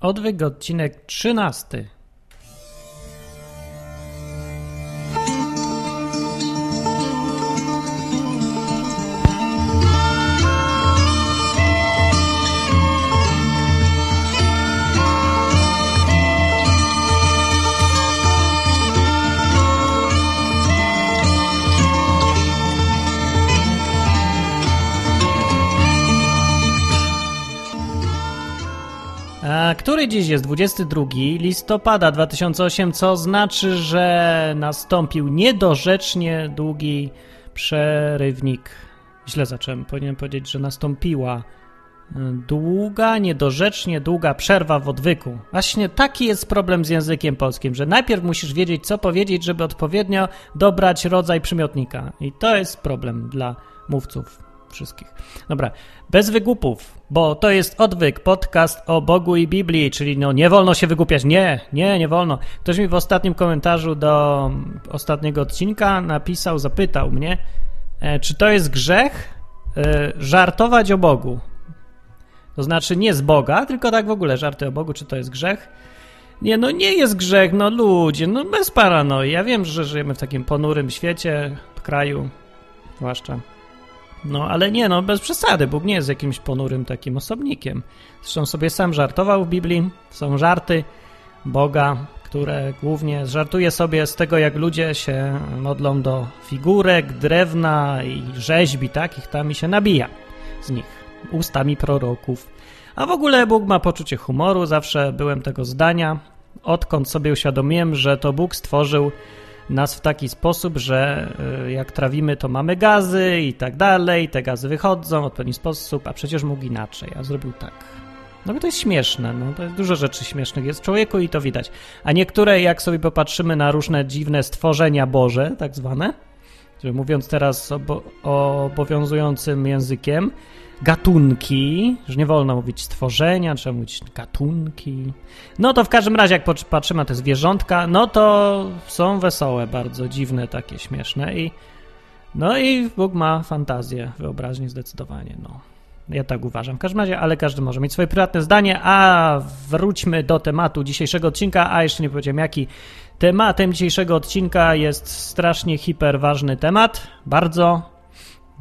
Odcinek 13. który dziś jest 22 listopada 2008, co znaczy, że nastąpił niedorzecznie długi przerywnik. Źle zacząłem, powinienem powiedzieć, że nastąpiła y, długa, niedorzecznie długa przerwa w odwyku. Właśnie taki jest problem z językiem polskim, że najpierw musisz wiedzieć, co powiedzieć, żeby odpowiednio dobrać rodzaj przymiotnika. I to jest problem dla mówców wszystkich. Dobra, bez wygłupów, bo to jest odwyk, podcast o Bogu i Biblii, czyli no nie wolno się wygłupiać. Nie, nie, nie wolno. Ktoś mi w ostatnim komentarzu do ostatniego odcinka napisał, zapytał mnie, e, czy to jest grzech e, żartować o Bogu. To znaczy nie z Boga, tylko tak w ogóle żarty o Bogu, czy to jest grzech. Nie, no nie jest grzech, no ludzie, no bez paranoi. Ja wiem, że żyjemy w takim ponurym świecie, kraju, zwłaszcza no ale nie, no bez przesady. Bóg nie jest jakimś ponurym takim osobnikiem. Zresztą sobie sam żartował w Biblii. Są żarty Boga, które głównie żartuje sobie z tego, jak ludzie się modlą do figurek, drewna i rzeźbi takich tam i się nabija z nich ustami proroków. A w ogóle Bóg ma poczucie humoru. Zawsze byłem tego zdania. Odkąd sobie uświadomiłem, że to Bóg stworzył nas w taki sposób, że y, jak trawimy, to mamy gazy i tak dalej, te gazy wychodzą w odpowiedni sposób, a przecież mógł inaczej, a zrobił tak. No bo to jest śmieszne, no to jest dużo rzeczy śmiesznych jest w człowieku i to widać. A niektóre, jak sobie popatrzymy na różne dziwne stworzenia Boże, tak zwane, mówiąc teraz obo obowiązującym językiem, gatunki, że nie wolno mówić stworzenia, trzeba mówić gatunki. No to w każdym razie, jak patrzymy na te zwierzątka, no to są wesołe, bardzo dziwne, takie śmieszne i no i Bóg ma fantazję, wyobraźnię zdecydowanie, no. Ja tak uważam. W każdym razie, ale każdy może mieć swoje prywatne zdanie, a wróćmy do tematu dzisiejszego odcinka, a jeszcze nie powiedziałem jaki. Tematem dzisiejszego odcinka jest strasznie hiperważny temat, bardzo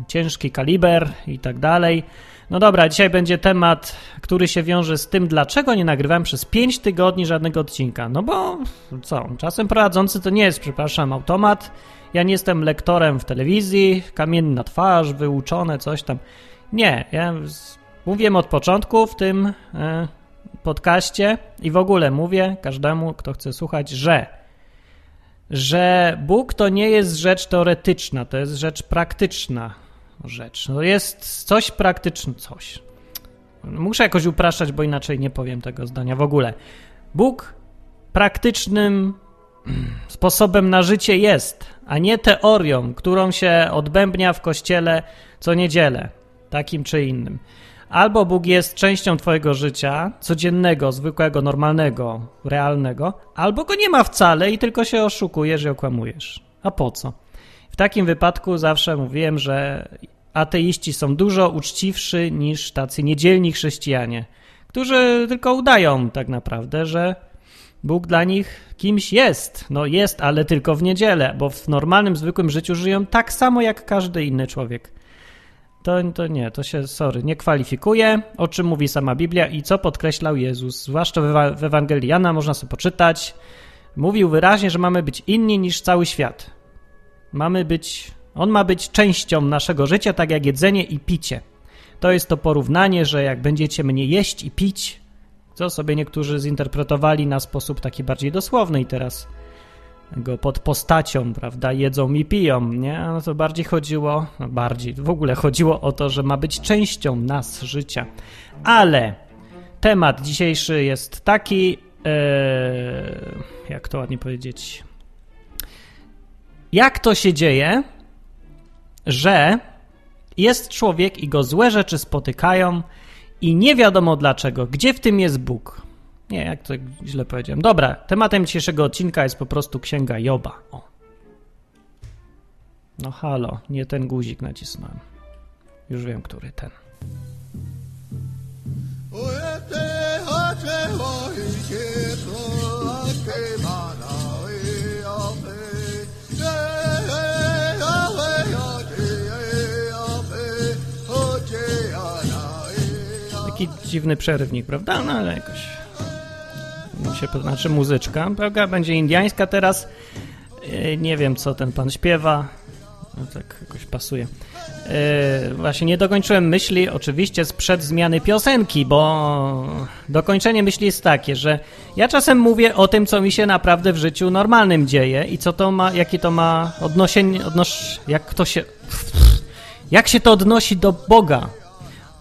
ciężki kaliber i tak dalej. No dobra, dzisiaj będzie temat, który się wiąże z tym, dlaczego nie nagrywałem przez 5 tygodni żadnego odcinka. No bo co, czasem prowadzący to nie jest, przepraszam, automat. Ja nie jestem lektorem w telewizji, kamienna twarz, wyuczone, coś tam. Nie, ja mówiłem od początku w tym e, podcaście i w ogóle mówię każdemu, kto chce słuchać, że że Bóg to nie jest rzecz teoretyczna, to jest rzecz praktyczna rzecz. No jest coś praktyczne, coś. Muszę jakoś upraszczać, bo inaczej nie powiem tego zdania w ogóle. Bóg praktycznym sposobem na życie jest, a nie teorią, którą się odbębnia w kościele co niedzielę, takim czy innym. Albo Bóg jest częścią Twojego życia, codziennego, zwykłego, normalnego, realnego, albo go nie ma wcale i tylko się oszukujesz i okłamujesz. A po co? Takim wypadku zawsze mówiłem, że ateiści są dużo uczciwszy niż tacy niedzielni chrześcijanie, którzy tylko udają tak naprawdę, że Bóg dla nich kimś jest. No jest, ale tylko w niedzielę, bo w normalnym, zwykłym życiu żyją tak samo jak każdy inny człowiek. To, to nie, to się, sorry, nie kwalifikuje, o czym mówi sama Biblia i co podkreślał Jezus. Zwłaszcza w Ewangelii Jana można sobie poczytać. Mówił wyraźnie, że mamy być inni niż cały świat. Mamy być, on ma być częścią naszego życia, tak jak jedzenie i picie. To jest to porównanie, że jak będziecie mnie jeść i pić, co sobie niektórzy zinterpretowali na sposób taki bardziej dosłowny i teraz go pod postacią, prawda, jedzą mi piją, nie? No to bardziej chodziło, no bardziej, w ogóle chodziło o to, że ma być częścią nas, życia. Ale temat dzisiejszy jest taki, ee, jak to ładnie powiedzieć, jak to się dzieje, że jest człowiek i go złe rzeczy spotykają i nie wiadomo dlaczego, gdzie w tym jest Bóg. Nie, jak to źle powiedziałem. Dobra, tematem dzisiejszego odcinka jest po prostu księga Joba. O. No halo, nie ten guzik nacisnąłem. Już wiem, który ten. Dziwny przerywnik, prawda? No ale jakoś się, znaczy muzyczka, prawda? Będzie indiańska teraz. E, nie wiem, co ten pan śpiewa. No tak jakoś pasuje. Yy, właśnie nie dokończyłem myśli, oczywiście sprzed zmiany piosenki, bo dokończenie myśli jest takie, że ja czasem mówię o tym, co mi się naprawdę w życiu normalnym dzieje i co to ma, jakie to ma odnoszenie, odnosz, jak to się, jak się to odnosi do Boga.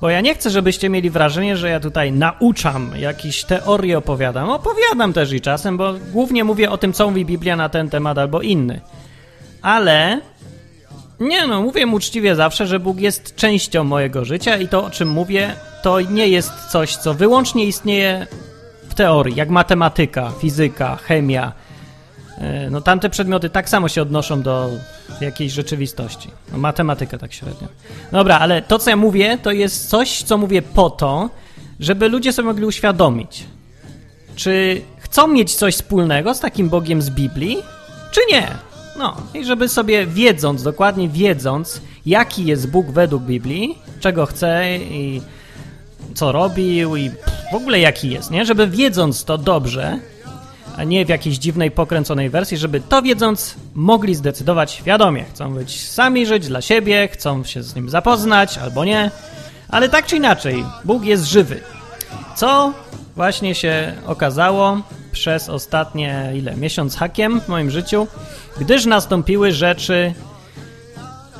Bo ja nie chcę, żebyście mieli wrażenie, że ja tutaj nauczam, jakieś teorie opowiadam. Opowiadam też i czasem, bo głównie mówię o tym, co mówi Biblia na ten temat albo inny. Ale nie no, mówię uczciwie zawsze, że Bóg jest częścią mojego życia i to, o czym mówię, to nie jest coś, co wyłącznie istnieje w teorii, jak matematyka, fizyka, chemia. E, no tamte przedmioty tak samo się odnoszą do jakiejś rzeczywistości. No, matematyka tak średnio. Dobra, ale to, co ja mówię, to jest coś, co mówię po to, żeby ludzie sobie mogli uświadomić, czy chcą mieć coś wspólnego z takim Bogiem z Biblii, czy nie. No, i żeby sobie wiedząc, dokładnie wiedząc, jaki jest Bóg według Biblii, czego chce i co robił i w ogóle jaki jest, nie? Żeby wiedząc to dobrze, a nie w jakiejś dziwnej, pokręconej wersji, żeby to wiedząc mogli zdecydować świadomie. Chcą być sami żyć dla siebie, chcą się z nim zapoznać albo nie, ale tak czy inaczej, Bóg jest żywy. Co właśnie się okazało przez ostatnie, ile, miesiąc hakiem w moim życiu, gdyż nastąpiły rzeczy,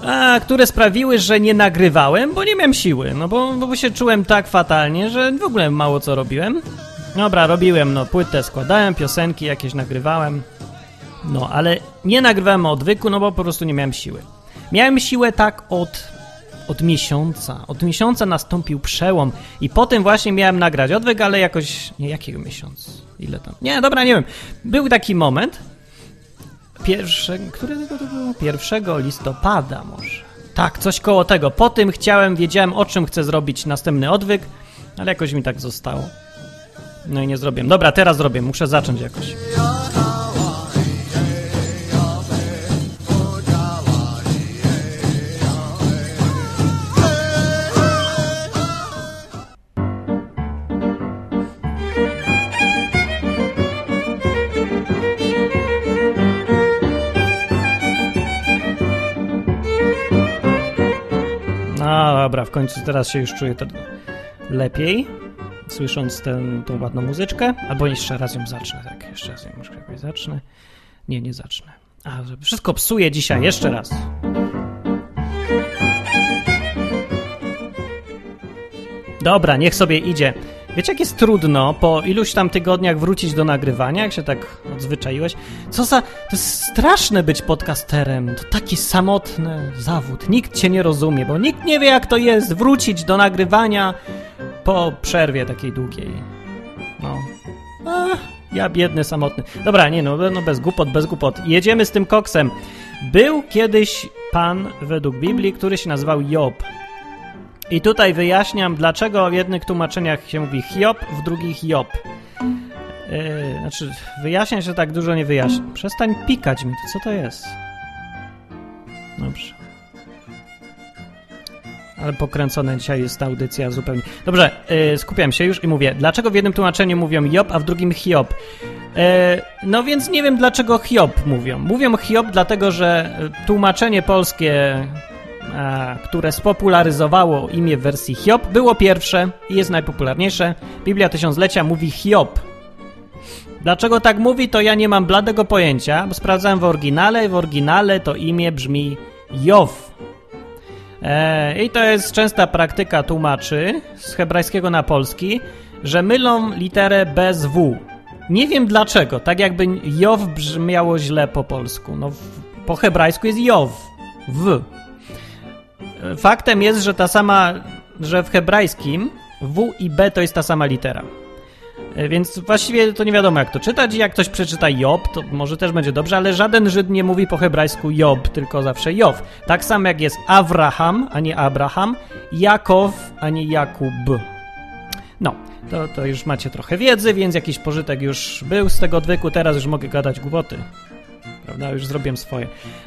a, które sprawiły, że nie nagrywałem, bo nie miałem siły, no bo, bo się czułem tak fatalnie, że w ogóle mało co robiłem. Dobra, robiłem, no płytę składałem, piosenki jakieś nagrywałem, no ale nie nagrywałem odwyku, no bo po prostu nie miałem siły. Miałem siłę tak od od miesiąca. Od miesiąca nastąpił przełom i potem właśnie miałem nagrać odwyk, ale jakoś... Nie, jakiego miesiąca? Ile tam? Nie, dobra, nie wiem. Był taki moment, pierwsze, którego to było? 1 listopada może. Tak, coś koło tego. Po tym chciałem, wiedziałem o czym chcę zrobić następny odwyk, ale jakoś mi tak zostało. No i nie zrobiłem. Dobra, teraz zrobię, muszę zacząć jakoś. dobra, w końcu teraz się już czuję to lepiej, słysząc tę, tą ładną muzyczkę. Albo jeszcze raz ją zacznę, tak, jeszcze raz ją może zacznę. Nie, nie zacznę. A, wszystko psuje dzisiaj, jeszcze raz. Dobra, niech sobie idzie. Wiecie, jak jest trudno po iluś tam tygodniach wrócić do nagrywania, jak się tak odzwyczaiłeś? Co za... To jest straszne być podcasterem. To taki samotny zawód. Nikt cię nie rozumie, bo nikt nie wie, jak to jest wrócić do nagrywania po przerwie takiej długiej. No. Ach, ja biedny, samotny. Dobra, nie no, no bez głupot, bez głupot. Jedziemy z tym koksem. Był kiedyś pan według Biblii, który się nazywał Job. I tutaj wyjaśniam, dlaczego w jednych tłumaczeniach się mówi Hiob, w drugich Job. Yy, znaczy, wyjaśniam się tak dużo nie wyjaśnię. Przestań pikać mi, to co to jest? Dobrze. Ale pokręcona dzisiaj jest ta audycja zupełnie. Dobrze, yy, skupiam się już i mówię, dlaczego w jednym tłumaczeniu mówią Job, a w drugim Hiob? Yy, no więc nie wiem, dlaczego Hiob mówią. Mówią Hiob dlatego, że tłumaczenie polskie które spopularyzowało imię w wersji Hiob, było pierwsze i jest najpopularniejsze. Biblia Tysiąclecia mówi Hiob. Dlaczego tak mówi, to ja nie mam bladego pojęcia, bo sprawdzałem w oryginale i w oryginale to imię brzmi Jow. E, I to jest częsta praktyka tłumaczy z hebrajskiego na polski, że mylą literę bez W. Nie wiem dlaczego, tak jakby Jow brzmiało źle po polsku. No, po hebrajsku jest Jow. W. Faktem jest, że ta sama, że w hebrajskim W i B to jest ta sama litera. E, więc właściwie to nie wiadomo jak to czytać. Jak ktoś przeczyta Job, to może też będzie dobrze, ale żaden Żyd nie mówi po hebrajsku Job, tylko zawsze Jow. Tak samo jak jest Abraham, a nie Abraham, Jakow, a nie Jakub. No, to, to już macie trochę wiedzy, więc jakiś pożytek już był z tego odwyku, teraz już mogę gadać głupoty. Prawda? Już zrobiłem swoje.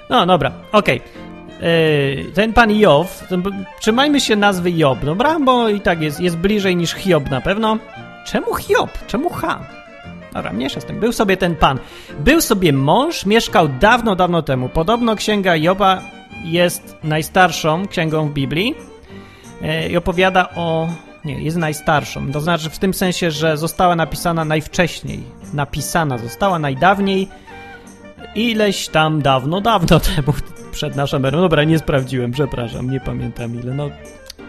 No, dobra, okej. Okay. Yy, ten pan Job, trzymajmy się nazwy Job, dobra? Bo i tak jest, jest bliżej niż Hiob na pewno. Czemu Hiob? Czemu Ha? Dobra, mniejsza z tym. Był sobie ten pan. Był sobie mąż, mieszkał dawno, dawno temu. Podobno księga Joba jest najstarszą księgą w Biblii yy, i opowiada o... Nie, jest najstarszą. To znaczy w tym sensie, że została napisana najwcześniej. Napisana została najdawniej ileś tam dawno, dawno temu, przed naszą erą. Dobra, nie sprawdziłem, przepraszam, nie pamiętam ile. No,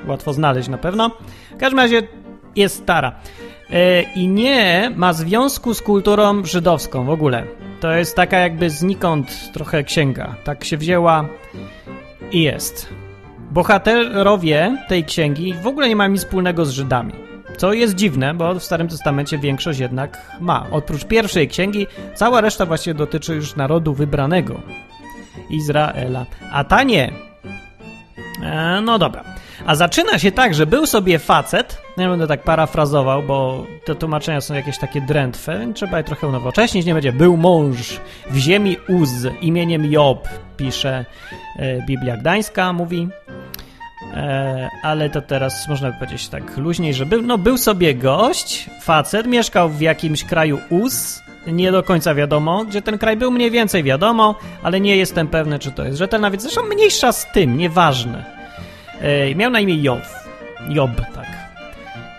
łatwo znaleźć na pewno. W każdym razie jest stara. E, I nie ma związku z kulturą żydowską w ogóle. To jest taka jakby znikąd trochę księga. Tak się wzięła i jest. Bohaterowie tej księgi w ogóle nie mają nic wspólnego z Żydami. Co jest dziwne, bo w Starym Testamencie większość jednak ma. Oprócz pierwszej księgi, cała reszta właściwie dotyczy już narodu wybranego Izraela. A ta nie. E, no dobra. A zaczyna się tak, że był sobie facet, nie będę tak parafrazował, bo te tłumaczenia są jakieś takie drętwe, trzeba je trochę unowocześnić, nie będzie. Był mąż w ziemi Uz imieniem Job, pisze e, Biblia Gdańska, mówi. E, ale to teraz można by powiedzieć tak luźniej, że był, no, był sobie gość, facet, mieszkał w jakimś kraju Uz, nie do końca wiadomo, gdzie ten kraj był, mniej więcej wiadomo, ale nie jestem pewny, czy to jest rzetelna, więc zresztą mniejsza z tym, nieważne. Miał na imię Job. Job, tak.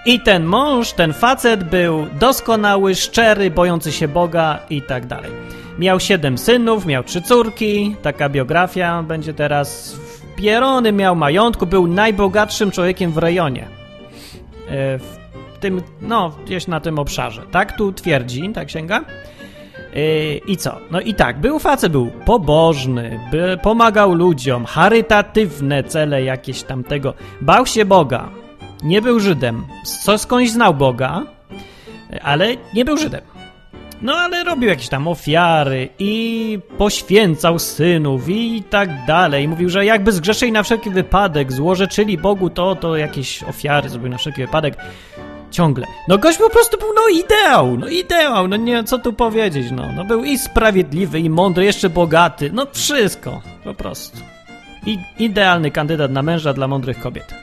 I ten mąż, ten facet był doskonały, szczery, bojący się Boga i tak dalej. Miał siedem synów, miał trzy córki, taka biografia będzie teraz Pierony miał majątku, był najbogatszym człowiekiem w rejonie. E, w tym, no, gdzieś na tym obszarze. Tak tu twierdzi ta księga. E, I co? No i tak, był facet, był pobożny, by, pomagał ludziom, charytatywne cele jakieś tamtego, bał się Boga, nie był Żydem, co skądś znał Boga, ale nie był Żydem. No ale robił jakieś tam ofiary i poświęcał synów i tak dalej. Mówił, że jakby zgrzeszyli na wszelki wypadek, złorzeczyli Bogu to, to jakieś ofiary zrobił na wszelki wypadek. Ciągle. No gość po prostu był, no ideał, no ideał, no nie, co tu powiedzieć, no. No był i sprawiedliwy, i mądry, jeszcze bogaty, no wszystko, po prostu. I idealny kandydat na męża dla mądrych kobiet.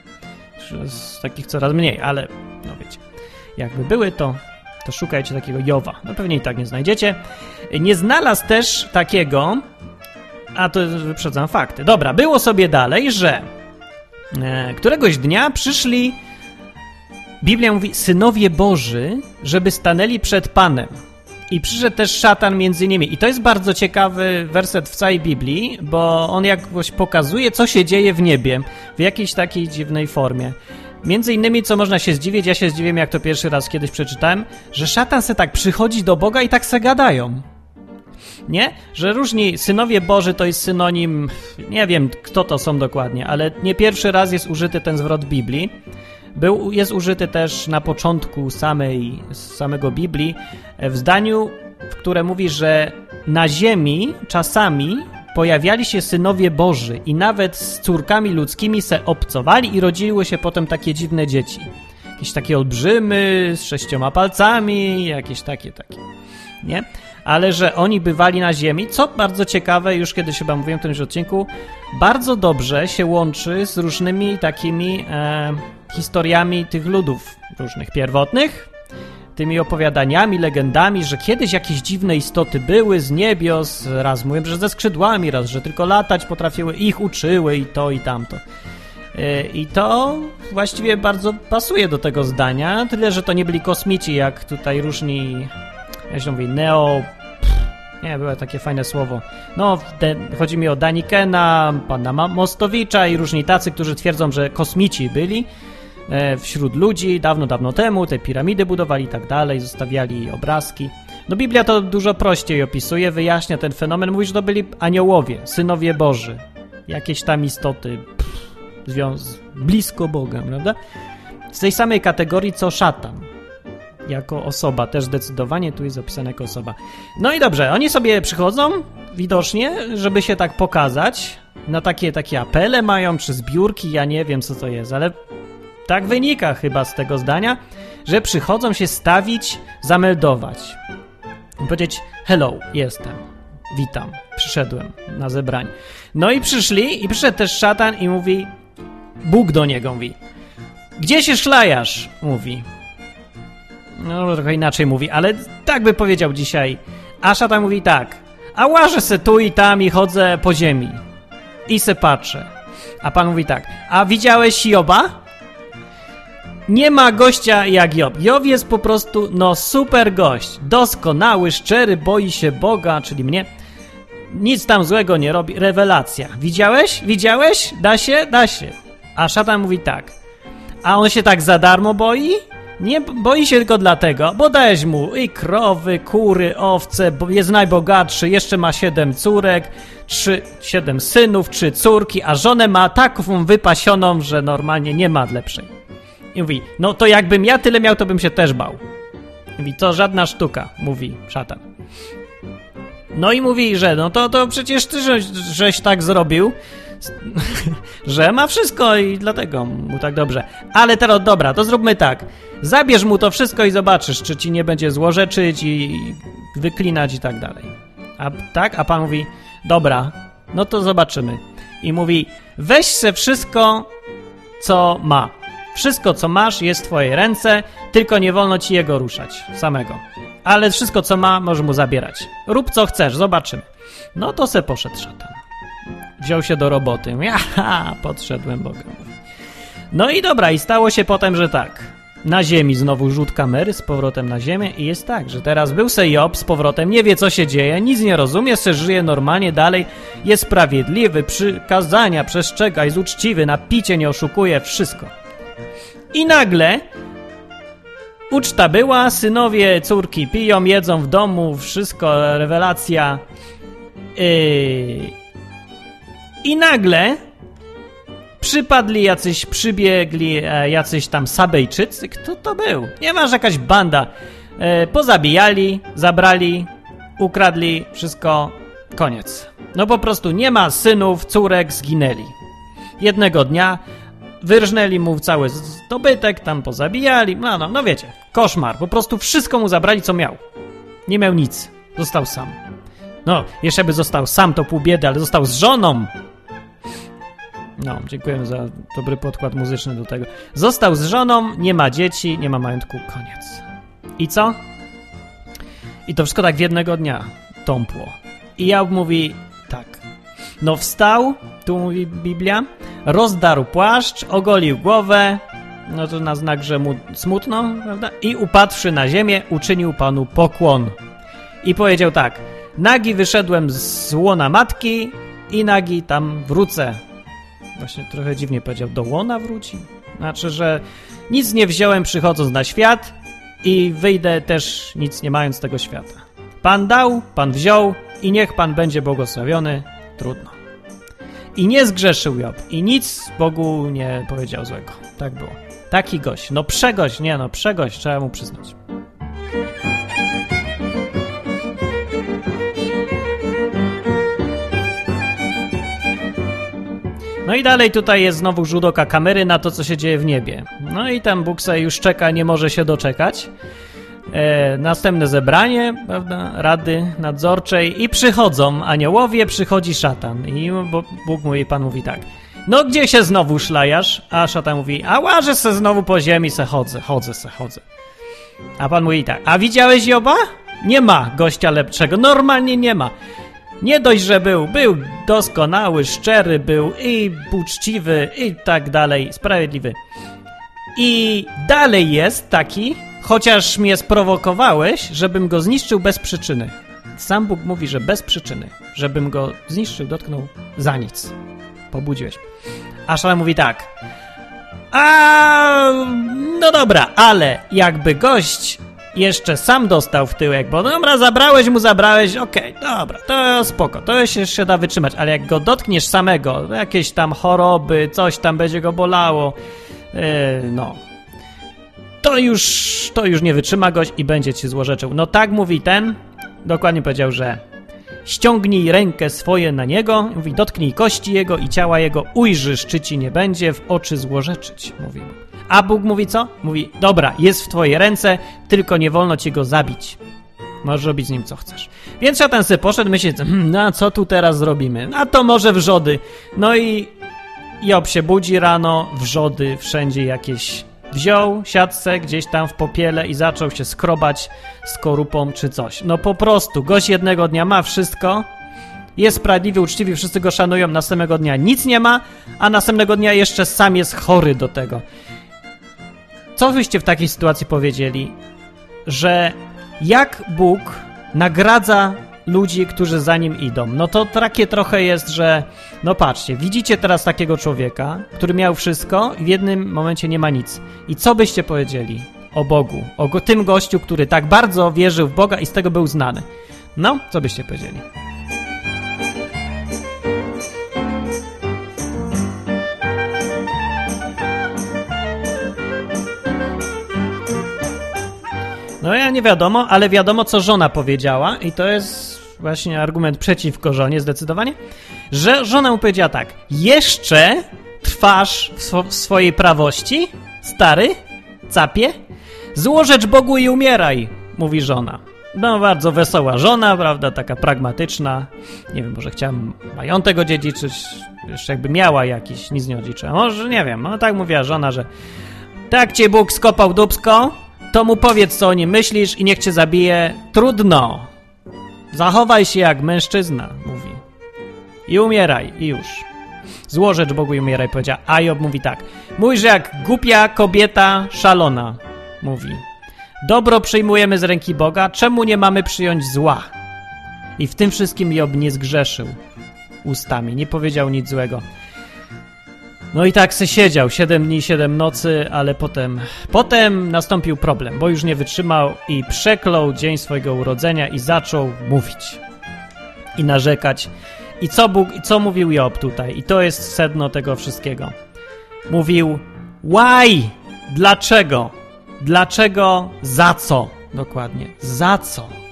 Z takich coraz mniej, ale no wiecie, jakby były to to szukajcie takiego Jowa. No pewnie i tak nie znajdziecie. Nie znalazł też takiego, a to wyprzedzam fakty. Dobra, było sobie dalej, że e, któregoś dnia przyszli, Biblia mówi, synowie Boży, żeby stanęli przed Panem. I przyszedł też szatan między nimi. I to jest bardzo ciekawy werset w całej Biblii, bo on jakoś pokazuje, co się dzieje w niebie w jakiejś takiej dziwnej formie. Między innymi, co można się zdziwić, ja się zdziwiłem, jak to pierwszy raz kiedyś przeczytałem, że szatan se tak przychodzi do Boga i tak se gadają. Nie? Że różni synowie Boży to jest synonim, nie wiem kto to są dokładnie, ale nie pierwszy raz jest użyty ten zwrot Biblii. Był, jest użyty też na początku samej, samego Biblii w zdaniu, w które mówi, że na ziemi czasami pojawiali się synowie Boży i nawet z córkami ludzkimi se obcowali i rodziły się potem takie dziwne dzieci. Jakieś takie olbrzymy z sześcioma palcami, jakieś takie, takie. Nie? Ale że oni bywali na ziemi, co bardzo ciekawe, już kiedyś chyba mówiłem w tym odcinku, bardzo dobrze się łączy z różnymi takimi e, historiami tych ludów różnych pierwotnych, tymi opowiadaniami, legendami, że kiedyś jakieś dziwne istoty były z niebios, raz mówią, że ze skrzydłami, raz, że tylko latać potrafiły, ich uczyły i to i tamto. E, I to właściwie bardzo pasuje do tego zdania, tyle, że to nie byli kosmici, jak tutaj różni, jak się mówi, neo... Nie, było takie fajne słowo. No, chodzi mi o Danikena, pana Mostowicza i różni tacy, którzy twierdzą, że kosmici byli, wśród ludzi dawno, dawno temu, te piramidy budowali i tak dalej, zostawiali obrazki. No Biblia to dużo prościej opisuje, wyjaśnia ten fenomen, mówi, że to byli aniołowie, synowie Boży, jakieś tam istoty pff, blisko Boga, prawda? Z tej samej kategorii co szatan, jako osoba, też zdecydowanie tu jest opisana jako osoba. No i dobrze, oni sobie przychodzą, widocznie, żeby się tak pokazać, na takie, takie apele mają, czy zbiórki, ja nie wiem co to jest, ale tak wynika chyba z tego zdania, że przychodzą się stawić, zameldować. I powiedzieć, hello, jestem. witam, przyszedłem na zebranie. No i przyszli, i przyszedł też szatan i mówi, Bóg do niego mówi, gdzie się szlajasz? Mówi. No, trochę inaczej mówi, ale tak by powiedział dzisiaj. A szatan mówi tak, a łażę se tu i tam i chodzę po ziemi. I se patrzę. A pan mówi tak, a widziałeś Joba? Nie ma gościa jak Job. Job jest po prostu, no super gość. Doskonały, szczery, boi się Boga, czyli mnie. Nic tam złego nie robi. Rewelacja. Widziałeś? Widziałeś? Da się? Da się. A szatan mówi tak. A on się tak za darmo boi? Nie boi się tylko dlatego, bo dajesz mu i krowy, kury, owce, bo jest najbogatszy, jeszcze ma siedem córek, trzy, siedem synów, trzy córki, a żonę ma taką wypasioną, że normalnie nie ma lepszej. I mówi, no to jakbym ja tyle miał, to bym się też bał. Mówi, to żadna sztuka, mówi szatan. No i mówi, że no to, to przecież ty żeś, żeś tak zrobił, że ma wszystko i dlatego mu tak dobrze. Ale teraz dobra, to zróbmy tak. Zabierz mu to wszystko i zobaczysz, czy ci nie będzie złorzeczyć i wyklinać i tak dalej. A tak? A pan mówi, dobra, no to zobaczymy. I mówi, weź se wszystko, co ma. Wszystko, co masz, jest w twojej ręce, tylko nie wolno ci jego ruszać, samego. Ale wszystko, co ma, może mu zabierać. Rób co chcesz, zobaczymy. No to se poszedł szatan. Wziął się do roboty. Ja, podszedłem Boga. No i dobra, i stało się potem, że tak. Na ziemi znowu rzut kamery z powrotem na ziemię i jest tak, że teraz był se Job z powrotem, nie wie co się dzieje, nic nie rozumie, se żyje normalnie dalej, jest sprawiedliwy, przykazania przestrzega, jest uczciwy, na picie nie oszukuje, wszystko. I nagle uczta była, synowie, córki piją, jedzą w domu, wszystko, rewelacja. Yy... I nagle przypadli jacyś, przybiegli e, jacyś tam Sabejczycy. Kto to był? Nie masz jakaś banda. E, pozabijali, zabrali, ukradli, wszystko, koniec. No po prostu nie ma synów, córek, zginęli. Jednego dnia wyrżnęli mu cały zdobytek, tam pozabijali, no, no, no wiecie, koszmar. Po prostu wszystko mu zabrali, co miał. Nie miał nic. Został sam. No, jeszcze by został sam, to pół biedy, ale został z żoną. No, dziękujemy za dobry podkład muzyczny do tego. Został z żoną, nie ma dzieci, nie ma majątku, koniec. I co? I to wszystko tak w jednego dnia tąpło. I Job mówi tak. No wstał, tu mówi Biblia, rozdarł płaszcz, ogolił głowę, no to na znak, że mu smutno, prawda? I upadłszy na ziemię, uczynił Panu pokłon. I powiedział tak, nagi wyszedłem z łona matki i nagi tam wrócę. Właśnie trochę dziwnie powiedział, do łona wróci? Znaczy, że nic nie wziąłem przychodząc na świat i wyjdę też nic nie mając tego świata. Pan dał, Pan wziął i niech Pan będzie błogosławiony. Trudno. I nie zgrzeszył Job i nic Bogu nie powiedział złego. Tak było. Taki gość. No przegość, nie no, przegość, trzeba mu przyznać. No i dalej tutaj jest znowu rzut oka kamery na to, co się dzieje w niebie. No i tam Bóg sobie już czeka, nie może się doczekać. E, następne zebranie, prawda, rady nadzorczej i przychodzą aniołowie, przychodzi szatan. I Bóg mówi, Pan mówi tak. No gdzie się znowu szlajasz? A szatan mówi, a łażę se znowu po ziemi, se chodzę, chodzę se, chodzę. A Pan mówi tak, a widziałeś Joba? Nie ma gościa lepszego, normalnie nie ma. Nie dość, że był, był doskonały, szczery był i uczciwy i tak dalej, sprawiedliwy. I dalej jest taki, chociaż mnie sprowokowałeś, żebym go zniszczył bez przyczyny. Sam Bóg mówi, że bez przyczyny, żebym go zniszczył, dotknął za nic. Pobudziłeś. A Szala mówi tak. A no dobra, ale jakby gość jeszcze sam dostał w tyłek, bo dobra, zabrałeś mu, zabrałeś, okej, okay, dobra, to spoko, to się jeszcze da wytrzymać, ale jak go dotkniesz samego, jakieś tam choroby, coś tam będzie go bolało, yy, no, to już, to już nie wytrzyma gość i będzie ci złorzeczył. No tak mówi ten, dokładnie powiedział, że ściągnij rękę swoje na niego, mówi, dotknij kości jego i ciała jego, ujrzysz, czy ci nie będzie w oczy złorzeczyć, mówi mu. A Bóg mówi co? Mówi, dobra, jest w twoje ręce, tylko nie wolno ci go zabić. Możesz robić z nim co chcesz. Więc szatan sobie poszedł, myśli, hmm, no co tu teraz zrobimy? A to może wrzody. No i Job się budzi rano, wrzody wszędzie jakieś wziął siatce gdzieś tam w popiele i zaczął się skrobać skorupą czy coś. No po prostu, gość jednego dnia ma wszystko, jest sprawiedliwy, uczciwy, wszyscy go szanują, następnego dnia nic nie ma, a następnego dnia jeszcze sam jest chory do tego. Co byście w takiej sytuacji powiedzieli? Że jak Bóg nagradza ludzi, którzy za nim idą. No to takie trochę jest, że no patrzcie, widzicie teraz takiego człowieka, który miał wszystko i w jednym momencie nie ma nic. I co byście powiedzieli o Bogu, o tym gościu, który tak bardzo wierzył w Boga i z tego był znany? No, co byście powiedzieli? No ja nie wiadomo, ale wiadomo, co żona powiedziała i to jest właśnie argument przeciwko żonie zdecydowanie, że żona mu powiedziała tak, jeszcze trwasz w, sw w swojej prawości, stary, capie, złożecz Bogu i umieraj, mówi żona. No, bardzo wesoła żona, prawda, taka pragmatyczna. Nie wiem, może chciałam majątek odziedziczyć, jeszcze jakby miała jakiś, nic nie odziedziczyła. Może, nie wiem, no tak mówiła żona, że tak cię Bóg skopał dubsko, to mu powiedz, co o nim myślisz i niech cię zabije. Trudno. Zachowaj się jak mężczyzna, mówi. I umieraj, i już. Złożecz Bogu i umieraj, powiedział. A Job mówi tak. Mówisz jak głupia kobieta szalona, mówi. Dobro przyjmujemy z ręki Boga, czemu nie mamy przyjąć zła? I w tym wszystkim Job nie zgrzeszył ustami, nie powiedział nic złego. No i tak se siedział, 7 dni, 7 nocy, ale potem, potem nastąpił problem, bo już nie wytrzymał i przeklął dzień swojego urodzenia i zaczął mówić i narzekać. I co, Bóg, co mówił Job tutaj? I to jest sedno tego wszystkiego. Mówił, why? Dlaczego? Dlaczego? Za co? Dokładnie. Za co?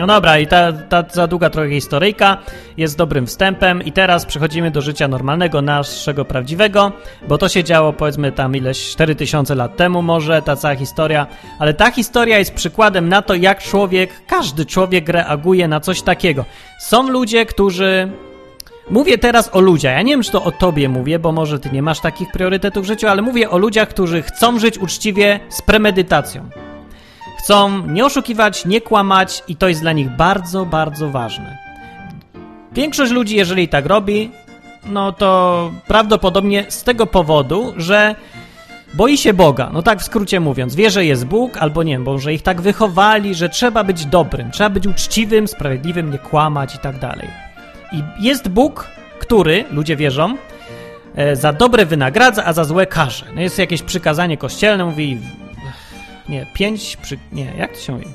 No dobra, i ta, ta za długa trochę historyjka jest dobrym wstępem i teraz przechodzimy do życia normalnego, naszego prawdziwego, bo to się działo powiedzmy tam ileś 4000 lat temu może, ta cała historia, ale ta historia jest przykładem na to, jak człowiek, każdy człowiek reaguje na coś takiego. Są ludzie, którzy Mówię teraz o ludziach. Ja nie wiem, czy to o tobie mówię, bo może ty nie masz takich priorytetów w życiu, ale mówię o ludziach, którzy chcą żyć uczciwie z premedytacją. Chcą nie oszukiwać, nie kłamać i to jest dla nich bardzo, bardzo ważne. Większość ludzi, jeżeli tak robi, no to prawdopodobnie z tego powodu, że boi się Boga. No tak w skrócie mówiąc, wie, że jest Bóg, albo nie bo że ich tak wychowali, że trzeba być dobrym, trzeba być uczciwym, sprawiedliwym, nie kłamać i tak dalej. I jest Bóg, który, ludzie wierzą, e, za dobre wynagradza, a za złe karze. No jest jakieś przykazanie kościelne, mówi nie, pięć, przy, nie, jak to się mówi?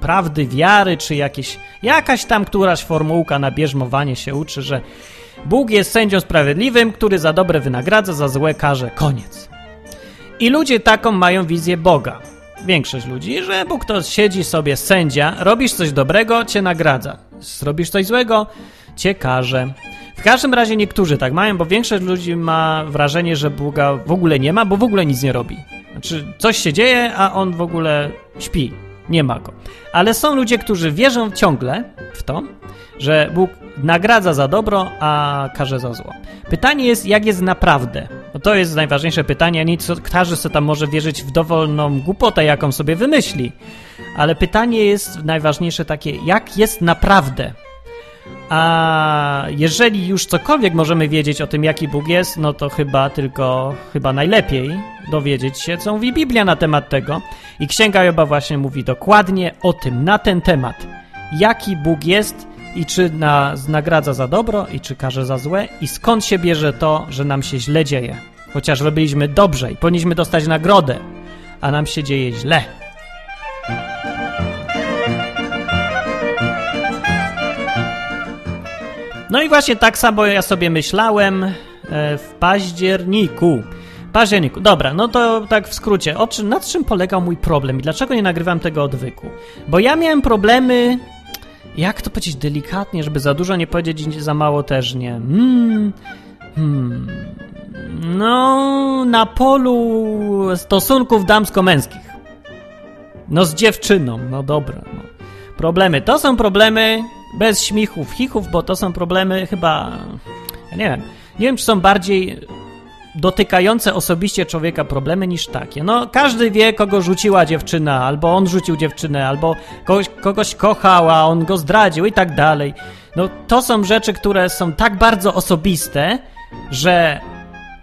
Prawdy, wiary, czy jakieś, jakaś tam któraś formułka na bierzmowanie się uczy, że Bóg jest sędzią sprawiedliwym, który za dobre wynagradza, za złe karze. Koniec. I ludzie taką mają wizję Boga. Większość ludzi, że Bóg to siedzi sobie sędzia, robisz coś dobrego, cię nagradza. Zrobisz coś złego, cię karze. W każdym razie niektórzy tak mają, bo większość ludzi ma wrażenie, że Boga w ogóle nie ma, bo w ogóle nic nie robi. Znaczy, coś się dzieje, a on w ogóle śpi. Nie ma go. Ale są ludzie, którzy wierzą ciągle w to, że Bóg nagradza za dobro, a karze za zło. Pytanie jest, jak jest naprawdę? No to jest najważniejsze pytanie, a nie co, każdy sobie tam może wierzyć w dowolną głupotę, jaką sobie wymyśli. Ale pytanie jest najważniejsze takie, jak jest naprawdę? A jeżeli już cokolwiek możemy wiedzieć o tym, jaki Bóg jest, no to chyba tylko, chyba najlepiej dowiedzieć się, co mówi Biblia na temat tego. I Księga Joba właśnie mówi dokładnie o tym, na ten temat. Jaki Bóg jest i czy nas nagradza za dobro, i czy karze za złe, i skąd się bierze to, że nam się źle dzieje. Chociaż robiliśmy dobrze i powinniśmy dostać nagrodę, a nam się dzieje źle. No i właśnie tak samo ja sobie myślałem e, w październiku. Październiku. Dobra, no to tak w skrócie. O czym, nad czym polegał mój problem i dlaczego nie nagrywam tego odwyku? Bo ja miałem problemy. Jak to powiedzieć delikatnie, żeby za dużo nie powiedzieć, za mało też nie. Mm, Hmm. No, na polu stosunków damsko-męskich. No, z dziewczyną, no dobra. No. Problemy. To są problemy bez śmichów, chichów, bo to są problemy chyba. Ja nie wiem. Nie wiem, czy są bardziej dotykające osobiście człowieka problemy niż takie. No, każdy wie, kogo rzuciła dziewczyna, albo on rzucił dziewczynę, albo kogoś, kogoś kochał, a on go zdradził i tak dalej. No, to są rzeczy, które są tak bardzo osobiste, że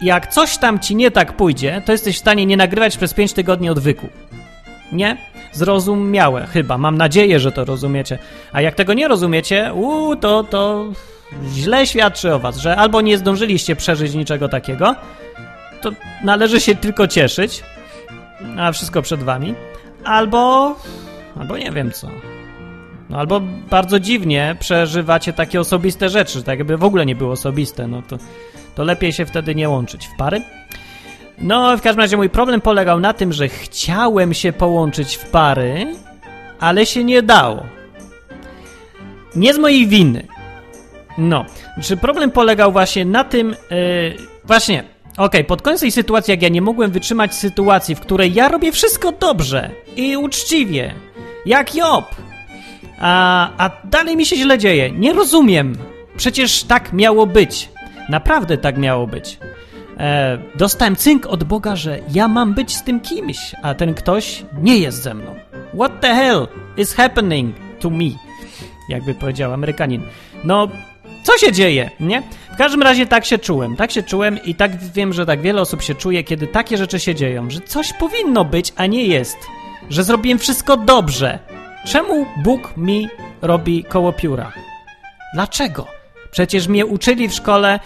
jak coś tam ci nie tak pójdzie, to jesteś w stanie nie nagrywać przez 5 tygodni odwyku. Nie? Zrozumiałe, chyba. Mam nadzieję, że to rozumiecie. A jak tego nie rozumiecie, uu, to, to źle świadczy o was, że albo nie zdążyliście przeżyć niczego takiego, to należy się tylko cieszyć, a wszystko przed wami, albo, albo nie wiem co. No, albo bardzo dziwnie przeżywacie takie osobiste rzeczy, tak jakby w ogóle nie było osobiste, no to, to lepiej się wtedy nie łączyć w pary. No, w każdym razie mój problem polegał na tym, że chciałem się połączyć w pary, ale się nie dało. Nie z mojej winy. No, czy problem polegał właśnie na tym, yy, właśnie, okej, okay, pod koniec tej sytuacji, jak ja nie mogłem wytrzymać sytuacji, w której ja robię wszystko dobrze i uczciwie, jak Job, a, a dalej mi się źle dzieje, nie rozumiem, przecież tak miało być, naprawdę tak miało być. E, dostałem cynk od Boga, że ja mam być z tym kimś, a ten ktoś nie jest ze mną. What the hell is happening to me? Jakby powiedział Amerykanin. No, co się dzieje, nie? W każdym razie tak się czułem, tak się czułem i tak wiem, że tak wiele osób się czuje, kiedy takie rzeczy się dzieją, że coś powinno być, a nie jest. Że zrobiłem wszystko dobrze. Czemu Bóg mi robi koło pióra? Dlaczego? Przecież mnie uczyli w szkole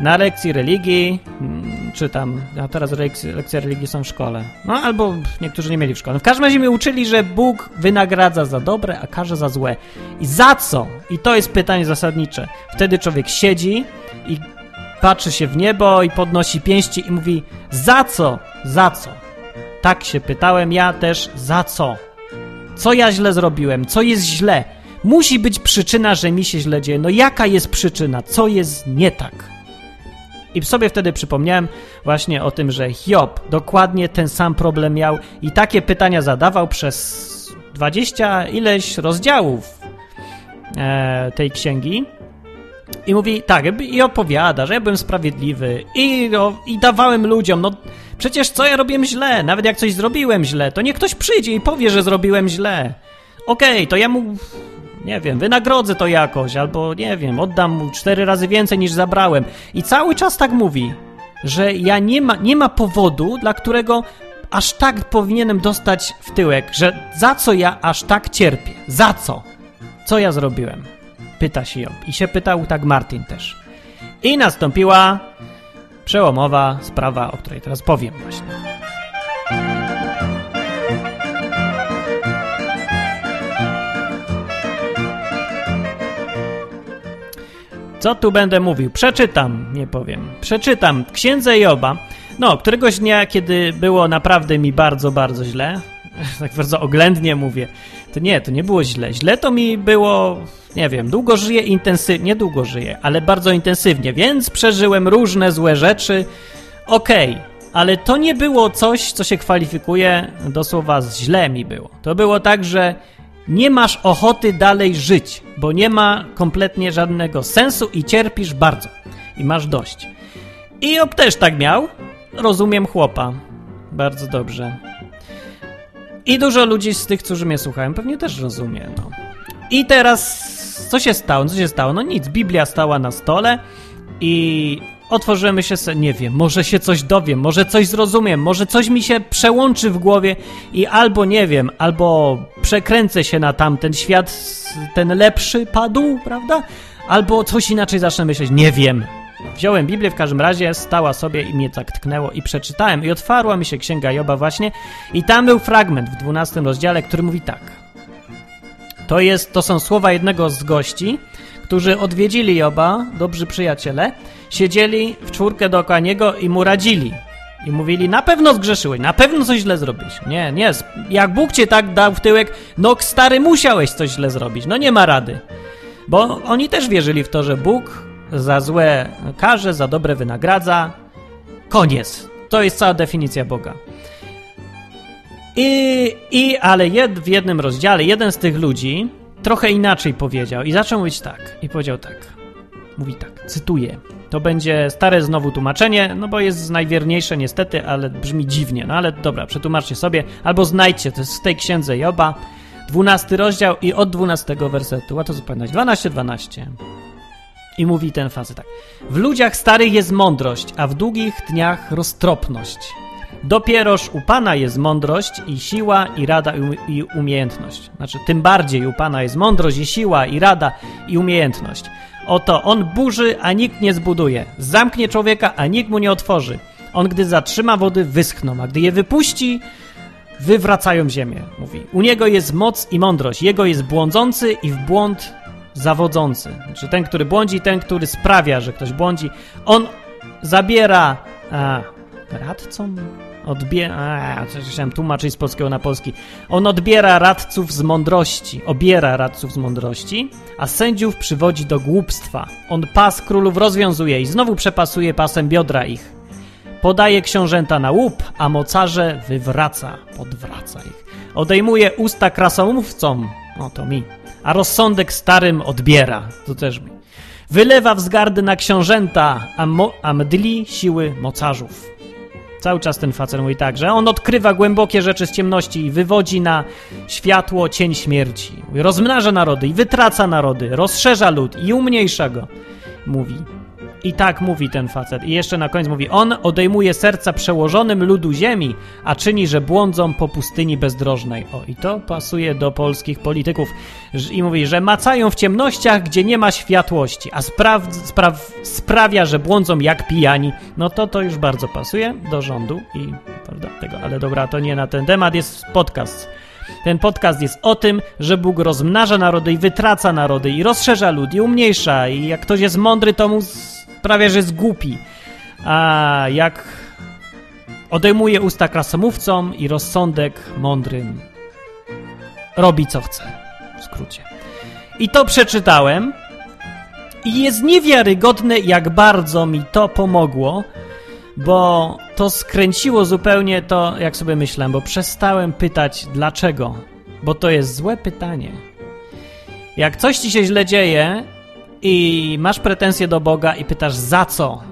na lekcji religii, mm, czy tam, a teraz lekcje, lekcje religii są w szkole. No albo niektórzy nie mieli w szkole. W każdym razie mnie uczyli, że Bóg wynagradza za dobre, a karze za złe. I za co? I to jest pytanie zasadnicze. Wtedy człowiek siedzi i patrzy się w niebo i podnosi pięści i mówi: Za co? Za co? Tak się pytałem ja też, za co? Co ja źle zrobiłem? Co jest źle? Musi być przyczyna, że mi się źle dzieje. No jaka jest przyczyna? Co jest nie tak? I sobie wtedy przypomniałem właśnie o tym, że Hiob dokładnie ten sam problem miał i takie pytania zadawał przez dwadzieścia ileś rozdziałów e, tej księgi. I mówi tak, i opowiada, że ja byłem sprawiedliwy i, i dawałem ludziom, no przecież co ja robiłem źle, nawet jak coś zrobiłem źle, to niech ktoś przyjdzie i powie, że zrobiłem źle. Okej, okay, to ja mu nie wiem, wynagrodzę to jakoś, albo nie wiem, oddam mu cztery razy więcej niż zabrałem. I cały czas tak mówi, że ja nie ma, nie ma powodu, dla którego aż tak powinienem dostać w tyłek, że za co ja aż tak cierpię? Za co? Co ja zrobiłem? Pyta się Job. I się pytał tak Martin też. I nastąpiła przełomowa sprawa, o której teraz powiem właśnie. Co tu będę mówił? Przeczytam, nie powiem. Przeczytam Księdze Joba. No, któregoś dnia, kiedy było naprawdę mi bardzo, bardzo źle, tak bardzo oględnie mówię, to nie, to nie było źle. Źle to mi było, nie wiem, długo żyję intensywnie, nie długo żyję, ale bardzo intensywnie, więc przeżyłem różne złe rzeczy. Okej, okay, ale to nie było coś, co się kwalifikuje do słowa źle mi było. To było tak, że nie masz ochoty dalej żyć, bo nie ma kompletnie żadnego sensu i cierpisz bardzo. I masz dość. I Job też tak miał. Rozumiem chłopa. Bardzo dobrze. I dużo ludzi z tych, którzy mnie słuchają, pewnie też rozumie. No. I teraz, co się stało? Co się stało? No nic, Biblia stała na stole i otworzymy się, nie wiem, może się coś dowiem, może coś zrozumiem, może coś mi się przełączy w głowie i albo nie wiem, albo przekręcę się na tamten świat, ten lepszy padł, prawda? Albo coś inaczej zacznę myśleć, nie wiem. Wziąłem Biblię w każdym razie, stała sobie i mnie tak tknęło i przeczytałem i otwarła mi się Księga Joba właśnie i tam był fragment w 12 rozdziale, który mówi tak. To, jest, to są słowa jednego z gości, którzy odwiedzili Joba, dobrzy przyjaciele, siedzieli w czwórkę dookoła niego i mu radzili. I mówili, na pewno zgrzeszyłeś, na pewno coś źle zrobisz. Nie, nie, jak Bóg cię tak dał w tyłek, no stary, musiałeś coś źle zrobić, no nie ma rady. Bo oni też wierzyli w to, że Bóg za złe karze, za dobre wynagradza. Koniec. To jest cała definicja Boga. I, i ale jed, w jednym rozdziale jeden z tych ludzi trochę inaczej powiedział i zaczął mówić tak. I powiedział tak. Mówi tak, cytuję. To będzie stare znowu tłumaczenie, no bo jest najwierniejsze niestety, ale brzmi dziwnie. No ale dobra, przetłumaczcie sobie, albo znajdźcie, to jest w tej księdze Joba, 12 rozdział i od 12 wersetu. Łatwo zapamiętać. 12, 12. I mówi ten facet tak. W ludziach starych jest mądrość, a w długich dniach roztropność. Dopieroż u Pana jest mądrość i siła i rada i umiejętność. Znaczy, tym bardziej u Pana jest mądrość i siła i rada i umiejętność. Oto on burzy, a nikt nie zbuduje. Zamknie człowieka, a nikt mu nie otworzy. On, gdy zatrzyma wody, wyschną, a gdy je wypuści, wywracają ziemię. Mówi. U niego jest moc i mądrość. Jego jest błądzący i w błąd zawodzący. Znaczy ten, który błądzi, ten, który sprawia, że ktoś błądzi. On zabiera a, radcom? Odbiera. Chciałem tłumaczyć z polskiego na polski. On odbiera radców z mądrości, obiera radców z mądrości, a sędziów przywodzi do głupstwa. On pas królów rozwiązuje i znowu przepasuje pasem biodra ich. Podaje książęta na łup, a mocarze wywraca, podwraca ich. Odejmuje usta krasomówcom, no to mi, a rozsądek starym odbiera, to też mi. Wylewa wzgardy na książęta, a, mo- a mdli siły mocarzów. Cały czas ten facet mówi tak, że on odkrywa głębokie rzeczy z ciemności i wywodzi na światło cień śmierci. Rozmnaża narody i wytraca narody, rozszerza lud i umniejsza go. Mówi. I tak mówi ten facet. I jeszcze na koniec mówi: On odejmuje serca przełożonym ludu ziemi, a czyni, że błądzą po pustyni bezdrożnej. O, i to pasuje do polskich polityków. I mówi, że macają w ciemnościach, gdzie nie ma światłości, a spraw, spraw, sprawia, że błądzą jak pijani. No to to już bardzo pasuje do rządu i prawda, tego. Ale dobra, to nie na ten temat jest podcast. Ten podcast jest o tym, że Bóg rozmnaża narody i wytraca narody i rozszerza lud i umniejsza i jak ktoś jest mądry, to mu prawie że jest głupi. A jak odejmuje usta krasomówcom i rozsądek mądrym robi co chce. W skrócie. I to przeczytałem i jest niewiarygodne, jak bardzo mi to pomogło, bo to skręciło zupełnie to, jak sobie myślałem, bo przestałem pytać dlaczego, bo to jest złe pytanie. Jak coś ci się źle dzieje i masz pretensje do Boga i pytasz za co,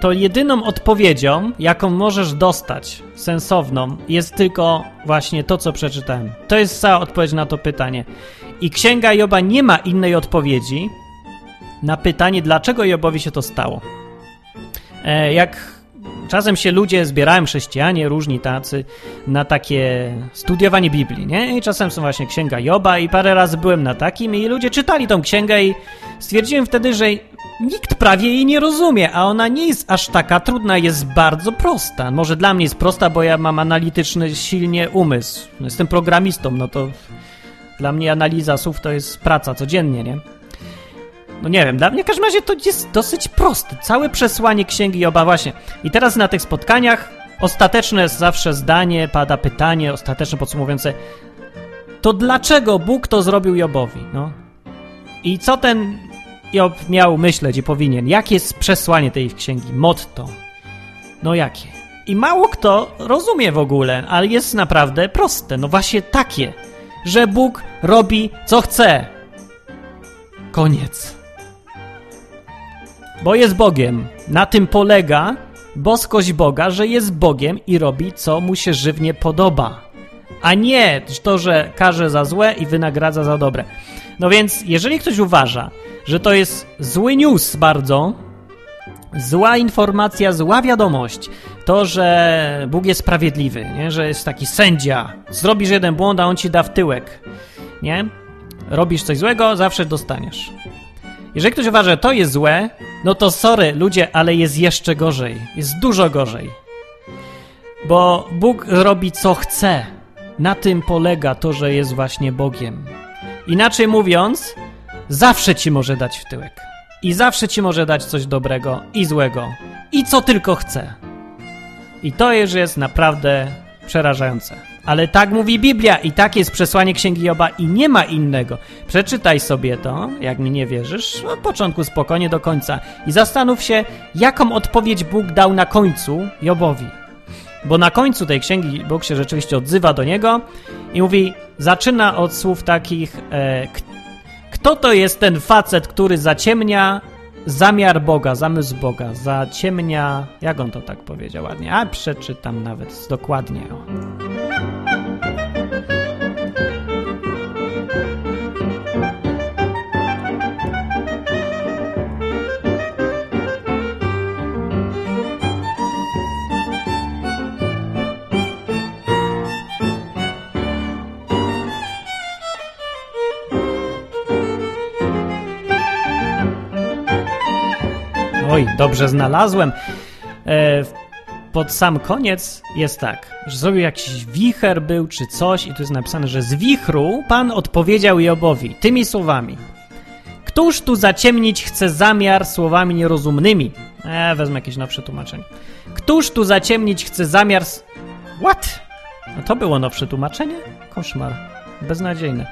to jedyną odpowiedzią, jaką możesz dostać, sensowną, jest tylko właśnie to, co przeczytałem. To jest cała odpowiedź na to pytanie. I Księga Joba nie ma innej odpowiedzi na pytanie, dlaczego Jobowi się to stało. E, jak czasem się ludzie zbierają, chrześcijanie, różni tacy, na takie studiowanie Biblii, nie? I czasem są właśnie Księga Joba i parę razy byłem na takim i ludzie czytali tą księgę i stwierdziłem wtedy, że nikt prawie jej nie rozumie, a ona nie jest aż taka trudna, jest bardzo prosta. Może dla mnie jest prosta, bo ja mam analityczny silnie umysł. Jestem programistą, no to dla mnie analiza słów to jest praca codziennie, nie? No nie wiem, dla mnie w każdym razie to jest dosyć proste. Całe przesłanie księgi Joba właśnie. I teraz na tych spotkaniach ostateczne zawsze zdanie, pada pytanie, ostateczne podsumowujące. To dlaczego Bóg to zrobił Jobowi? No. I co ten Job miał myśleć i powinien? Jakie jest przesłanie tej księgi? Motto. No jakie? I mało kto rozumie w ogóle, ale jest naprawdę proste. No właśnie takie, że Bóg robi co chce. Koniec bo jest Bogiem. Na tym polega boskość Boga, że jest Bogiem i robi, co mu się żywnie podoba. A nie to, że karze za złe i wynagradza za dobre. No więc, jeżeli ktoś uważa, że to jest zły news bardzo, zła informacja, zła wiadomość, to, że Bóg jest sprawiedliwy, nie? że jest taki sędzia, zrobisz jeden błąd, a on ci da w tyłek, nie? Robisz coś złego, zawsze dostaniesz. Jeżeli ktoś uważa, że to jest złe, no to sorry, ludzie, ale jest jeszcze gorzej. Jest dużo gorzej. Bo Bóg robi co chce. Na tym polega to, że jest właśnie Bogiem. Inaczej mówiąc, zawsze ci może dać w tyłek. I zawsze ci może dać coś dobrego i złego. I co tylko chce. I to jest naprawdę przerażające. Ale tak mówi Biblia i tak jest przesłanie Księgi Joba i nie ma innego. Przeczytaj sobie to, jak mi nie wierzysz, od początku spokojnie do końca i zastanów się, jaką odpowiedź Bóg dał na końcu Jobowi. Bo na końcu tej księgi Bóg się rzeczywiście odzywa do niego i mówi, zaczyna od słów takich, e, kto to jest ten facet, który zaciemnia zamiar Boga, zamysł Boga, zaciemnia, jak on to tak powiedział ładnie, a przeczytam nawet dokładnie. Oj, dobrze znalazłem. E, pod sam koniec jest tak, że zrobił jakiś wicher był czy coś i tu jest napisane, że z wichru Pan odpowiedział Jobowi tymi słowami. Któż tu zaciemnić chce zamiar słowami nierozumnymi? E, wezmę jakieś nowsze tłumaczenie. Któż tu zaciemnić chce zamiar... What? No to było nowsze tłumaczenie? Koszmar. Beznadziejne.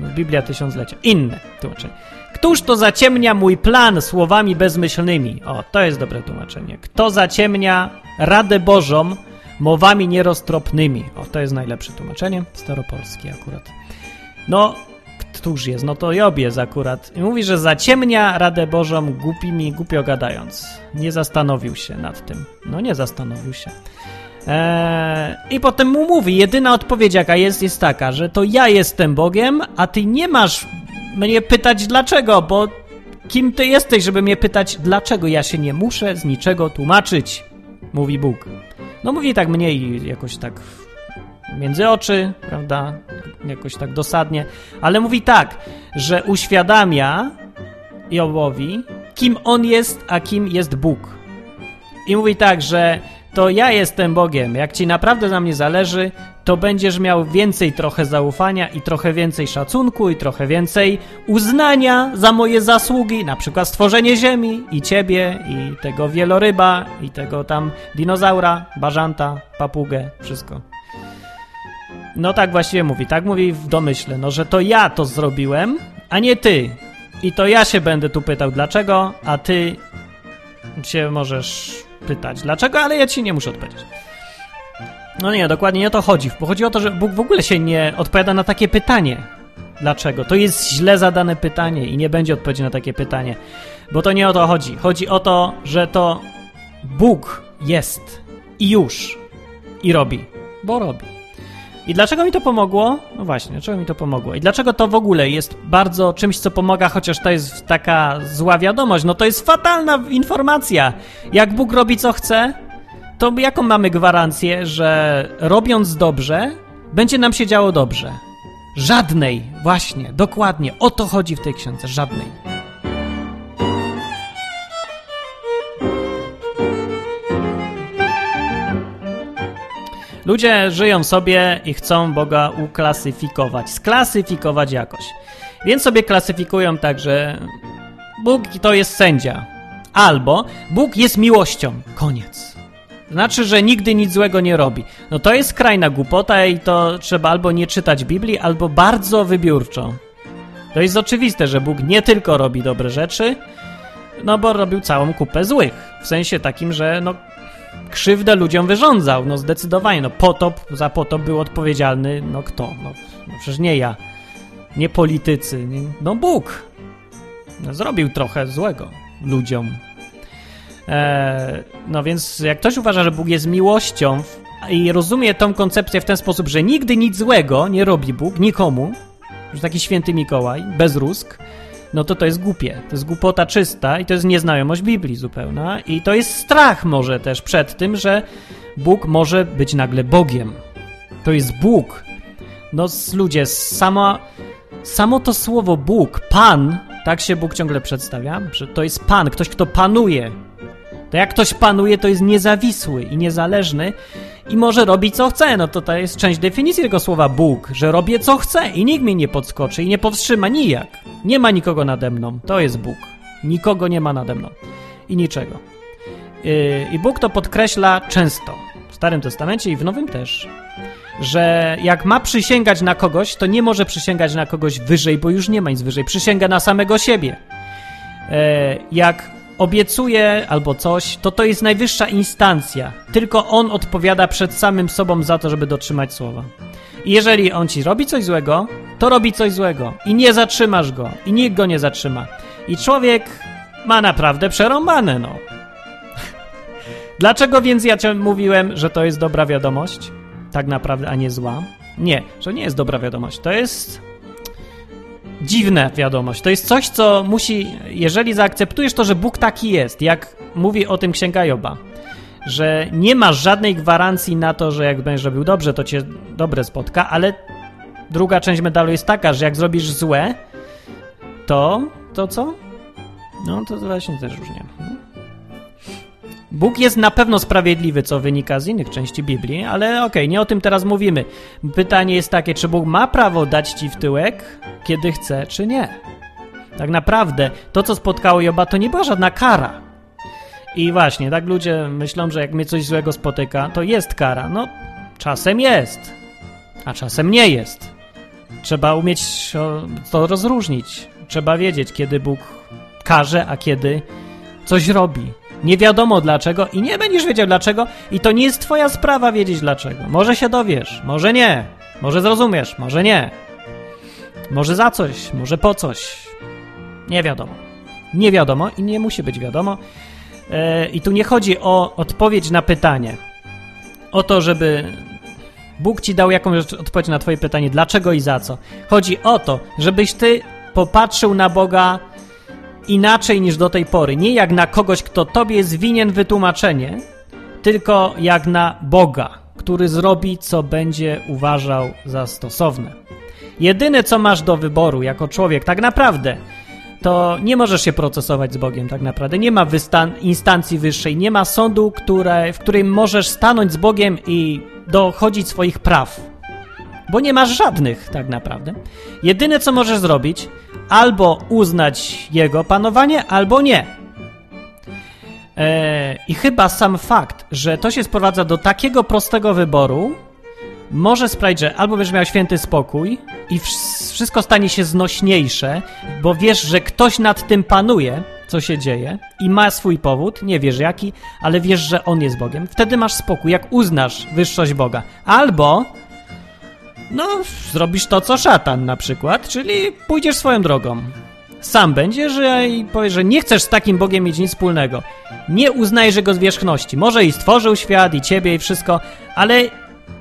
Biblia tysiąclecia. Inne tłumaczenie. Któż to zaciemnia mój plan słowami bezmyślnymi? O, to jest dobre tłumaczenie. Kto zaciemnia Radę Bożą mowami nieroztropnymi? O, to jest najlepsze tłumaczenie. Staropolskie akurat. No, któż jest? No to Job jest akurat. I mówi, że zaciemnia Radę Bożą głupimi, głupio gadając. Nie zastanowił się nad tym. No nie zastanowił się. Eee, I potem mu mówi, jedyna odpowiedź jaka jest, jest taka, że to ja jestem Bogiem, a ty nie masz mnie pytać dlaczego, bo kim ty jesteś, żeby mnie pytać dlaczego ja się nie muszę z niczego tłumaczyć, mówi Bóg. No mówi tak mniej jakoś tak między oczy, prawda, jakoś tak dosadnie, ale mówi tak, że uświadamia Jobowi, kim on jest, a kim jest Bóg. I mówi tak, że to ja jestem Bogiem. Jak ci naprawdę na mnie zależy, to będziesz miał więcej trochę zaufania i trochę więcej szacunku i trochę więcej uznania za moje zasługi, na przykład stworzenie ziemi i ciebie i tego wieloryba i tego tam dinozaura, bażanta, papugę, wszystko. No tak właściwie mówi, tak mówi w domyśle, no że to ja to zrobiłem, a nie ty. I to ja się będę tu pytał dlaczego, a ty się możesz pytać dlaczego, ale ja ci nie muszę odpowiedzieć. No nie, dokładnie nie o to chodzi. Bo chodzi o to, że Bóg w ogóle się nie odpowiada na takie pytanie. Dlaczego? To jest źle zadane pytanie i nie będzie odpowiedzi na takie pytanie. Bo to nie o to chodzi. Chodzi o to, że to Bóg jest i już. I robi. Bo robi. I dlaczego mi to pomogło? No właśnie, dlaczego mi to pomogło? I dlaczego to w ogóle jest bardzo czymś, co pomaga, chociaż to jest taka zła wiadomość? No to jest fatalna informacja. Jak Bóg robi co chce, to jaką mamy gwarancję, że robiąc dobrze, będzie nam się działo dobrze? Żadnej, właśnie, dokładnie. O to chodzi w tej książce, żadnej. Ludzie żyją sobie i chcą Boga uklasyfikować, sklasyfikować jakoś. Więc sobie klasyfikują tak, że Bóg to jest sędzia, albo Bóg jest miłością. Koniec. Znaczy, że nigdy nic złego nie robi. No to jest skrajna głupota i to trzeba albo nie czytać Biblii, albo bardzo wybiórczo. To jest oczywiste, że Bóg nie tylko robi dobre rzeczy, no bo robił całą kupę złych. W sensie takim, że no krzywdę ludziom wyrządzał, no zdecydowanie. No potop, za potop był odpowiedzialny, no kto? No, no przecież nie ja. Nie politycy, nie, no Bóg. No, zrobił trochę złego ludziom. E, no więc jak ktoś uważa, że Bóg jest miłością i rozumie tą koncepcję w ten sposób, że nigdy nic złego nie robi Bóg nikomu, że taki święty Mikołaj, bez rusk, no to to jest głupie. To jest głupota czysta i to jest nieznajomość Biblii zupełna i to jest strach może też przed tym, że Bóg może być nagle Bogiem. To jest Bóg. No ludzie, samo, samo to słowo Bóg, Pan, tak się Bóg ciągle przedstawia, że to jest Pan, ktoś, kto panuje. To jak ktoś panuje, to jest niezawisły i niezależny i może robić co chce. No to to jest część definicji tego słowa Bóg, że robię co chcę i nikt mnie nie podskoczy i nie powstrzyma nijak. Nie ma nikogo nade mną. To jest Bóg. Nikogo nie ma nade mną. I niczego. Yy, I Bóg to podkreśla często. W Starym Testamencie i w Nowym też. że jak ma przysięgać na kogoś, to nie może przysięgać na kogoś wyżej, bo już nie ma nic wyżej. Przysięga na samego siebie. E, jak obiecuje albo coś, to to jest najwyższa instancja. Tylko on odpowiada przed samym sobą za to, żeby dotrzymać słowa. I jeżeli on ci robi coś złego, to robi coś złego. I nie zatrzymasz go. I nikt go nie zatrzyma. I człowiek ma naprawdę przerąbane, no. Dlaczego więc ja ci mówiłem, że to jest dobra wiadomość? Tak naprawdę, a nie zła? Nie, że nie jest dobra wiadomość. To jest dziwna wiadomość. To jest coś, co musi, jeżeli zaakceptujesz to, że Bóg taki jest, jak mówi o tym Księga Joba, że nie masz żadnej gwarancji na to, że jak będziesz robił dobrze, to cię dobre spotka, ale druga część medalu jest taka, że jak zrobisz złe, to, to co? No, to właśnie też różnie. Bóg jest na pewno sprawiedliwy, co wynika z innych części Biblii, ale okej, okay, nie o tym teraz mówimy. Pytanie jest takie, czy Bóg ma prawo dać ci w tyłek, kiedy chce, czy nie? Tak naprawdę to, co spotkało Joba, to nie była żadna kara. I właśnie, tak ludzie myślą, że jak mnie coś złego spotyka, to jest kara. No, czasem jest, a czasem nie jest. Trzeba umieć to rozróżnić. Trzeba wiedzieć, kiedy Bóg karze, a kiedy coś robi. Nie wiadomo dlaczego i nie będziesz wiedział dlaczego i to nie jest twoja sprawa wiedzieć dlaczego. Może się dowiesz, może nie. Może zrozumiesz, może nie. Może za coś, może po coś. Nie wiadomo. Nie wiadomo i nie musi być wiadomo. E, I tu nie chodzi o odpowiedź na pytanie. O to, żeby Bóg ci dał jakąś odpowiedź na twoje pytanie, dlaczego i za co. Chodzi o to, żebyś ty popatrzył na Boga inaczej niż do tej pory. Nie jak na kogoś, kto tobie jest winien wytłumaczenie, tylko jak na Boga, który zrobi, co będzie uważał za stosowne. Jedyne, co masz do wyboru jako człowiek, tak naprawdę, to nie możesz się procesować z Bogiem, tak naprawdę. Nie ma instancji wyższej, nie ma sądu, które, w którym możesz stanąć z Bogiem i dochodzić swoich praw. Bo nie masz żadnych, tak naprawdę. Jedyne, co możesz zrobić, albo uznać jego panowanie, albo nie. Eee, I chyba sam fakt, że to się sprowadza do takiego prostego wyboru, może sprawić, że albo będziesz miał święty spokój i wszystko stanie się znośniejsze, bo wiesz, że ktoś nad tym panuje, co się dzieje i ma swój powód, nie wiesz jaki, ale wiesz, że on jest Bogiem. Wtedy masz spokój, jak uznasz wyższość Boga. Albo no, zrobisz to, co szatan na przykład, czyli pójdziesz swoją drogą. Sam będziesz i powiesz, że nie chcesz z takim Bogiem mieć nic wspólnego. Nie uznajesz go zwierzchności. Może i stworzył świat, i ciebie, i wszystko, ale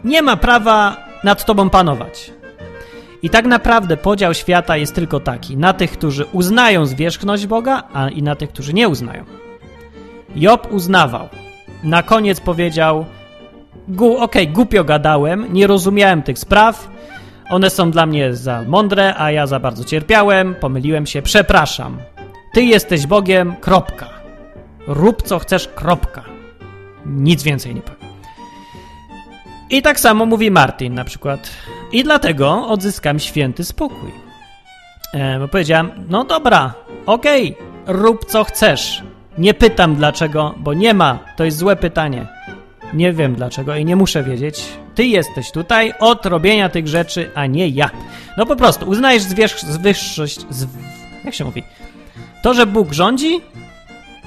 nie ma prawa nad tobą panować. I tak naprawdę podział świata jest tylko taki: na tych, którzy uznają zwierzchność Boga, a i na tych, którzy nie uznają. Job uznawał. Na koniec powiedział: Gu, okej, okay, głupio gadałem, nie rozumiałem tych spraw, one są dla mnie za mądre, a ja za bardzo cierpiałem, pomyliłem się, przepraszam. Ty jesteś Bogiem, kropka. Rób co chcesz, kropka. Nic więcej nie powiem. I tak samo mówi Martin na przykład. I dlatego odzyskam święty spokój. E, bo powiedziałem, no dobra, okej, okay, rób co chcesz. Nie pytam dlaczego, bo nie ma, to jest złe pytanie. Nie wiem dlaczego i nie muszę wiedzieć. Ty jesteś tutaj od robienia tych rzeczy, a nie ja. No po prostu uznajesz wyższość. Z, jak się mówi? To, że Bóg rządzi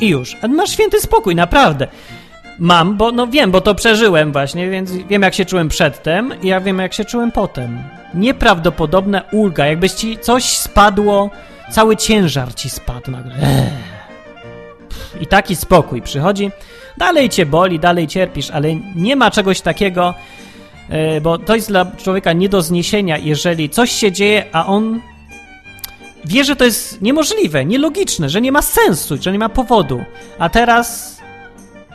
i już. A masz święty spokój, naprawdę. Mam, bo no wiem, bo to przeżyłem właśnie, więc wiem jak się czułem przedtem i ja wiem jak się czułem potem. Nieprawdopodobna ulga, jakbyś ci coś spadło, cały ciężar ci spadł nagle. I taki spokój przychodzi. Dalej cię boli, dalej cierpisz, ale nie ma czegoś takiego, e, bo to jest dla człowieka nie do zniesienia, jeżeli coś się dzieje, a on wie, że to jest niemożliwe, nielogiczne, że nie ma sensu, że nie ma powodu, a teraz